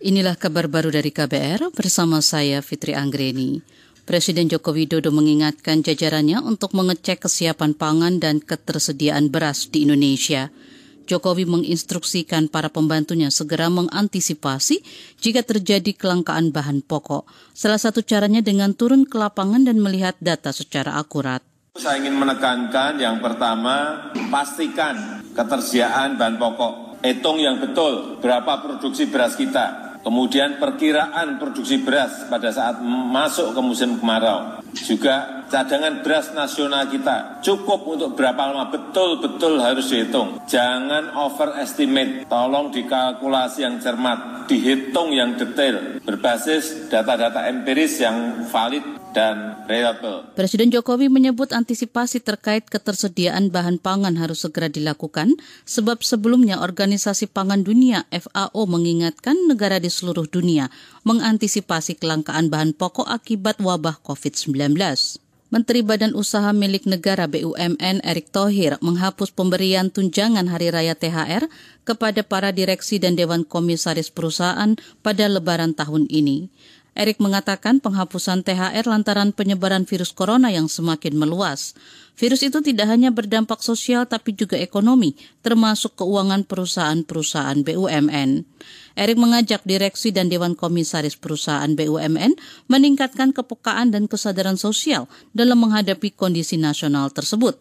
Inilah kabar baru dari KBR bersama saya Fitri Anggreni. Presiden Joko Widodo mengingatkan jajarannya untuk mengecek kesiapan pangan dan ketersediaan beras di Indonesia. Jokowi menginstruksikan para pembantunya segera mengantisipasi jika terjadi kelangkaan bahan pokok. Salah satu caranya dengan turun ke lapangan dan melihat data secara akurat. Saya ingin menekankan yang pertama, pastikan ketersediaan bahan pokok. Hitung yang betul berapa produksi beras kita, Kemudian perkiraan produksi beras pada saat masuk ke musim kemarau. Juga cadangan beras nasional kita cukup untuk berapa lama betul-betul harus dihitung. Jangan overestimate, tolong dikalkulasi yang cermat, dihitung yang detail, berbasis data-data empiris yang valid dan reliable. Presiden Jokowi menyebut antisipasi terkait ketersediaan bahan pangan harus segera dilakukan sebab sebelumnya Organisasi Pangan Dunia FAO mengingatkan negara di seluruh dunia mengantisipasi kelangkaan bahan pokok akibat wabah COVID-19. Menteri Badan Usaha Milik Negara BUMN Erick Thohir menghapus pemberian tunjangan Hari Raya THR kepada para direksi dan dewan komisaris perusahaan pada lebaran tahun ini. Erik mengatakan penghapusan THR lantaran penyebaran virus corona yang semakin meluas. Virus itu tidak hanya berdampak sosial tapi juga ekonomi, termasuk keuangan perusahaan-perusahaan BUMN. Erik mengajak direksi dan dewan komisaris perusahaan BUMN meningkatkan kepekaan dan kesadaran sosial dalam menghadapi kondisi nasional tersebut.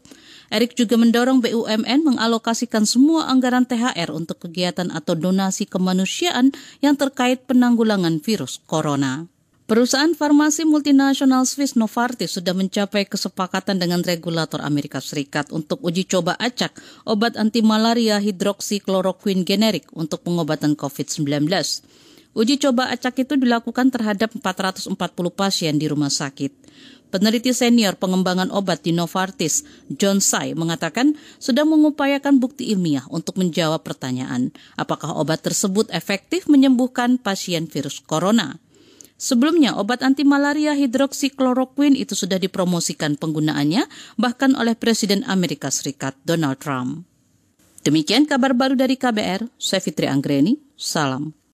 Erik juga mendorong BUMN mengalokasikan semua anggaran THR untuk kegiatan atau donasi kemanusiaan yang terkait penanggulangan virus corona. Perusahaan farmasi multinasional Swiss Novartis sudah mencapai kesepakatan dengan regulator Amerika Serikat untuk uji coba acak obat anti malaria hidroksikloroquine generik untuk pengobatan COVID-19. Uji coba acak itu dilakukan terhadap 440 pasien di rumah sakit. Peneliti senior pengembangan obat di Novartis, John Tsai, mengatakan sudah mengupayakan bukti ilmiah untuk menjawab pertanyaan apakah obat tersebut efektif menyembuhkan pasien virus corona. Sebelumnya, obat anti malaria hidroksikloroquine itu sudah dipromosikan penggunaannya bahkan oleh Presiden Amerika Serikat Donald Trump. Demikian kabar baru dari KBR, saya Fitri Anggreni, salam.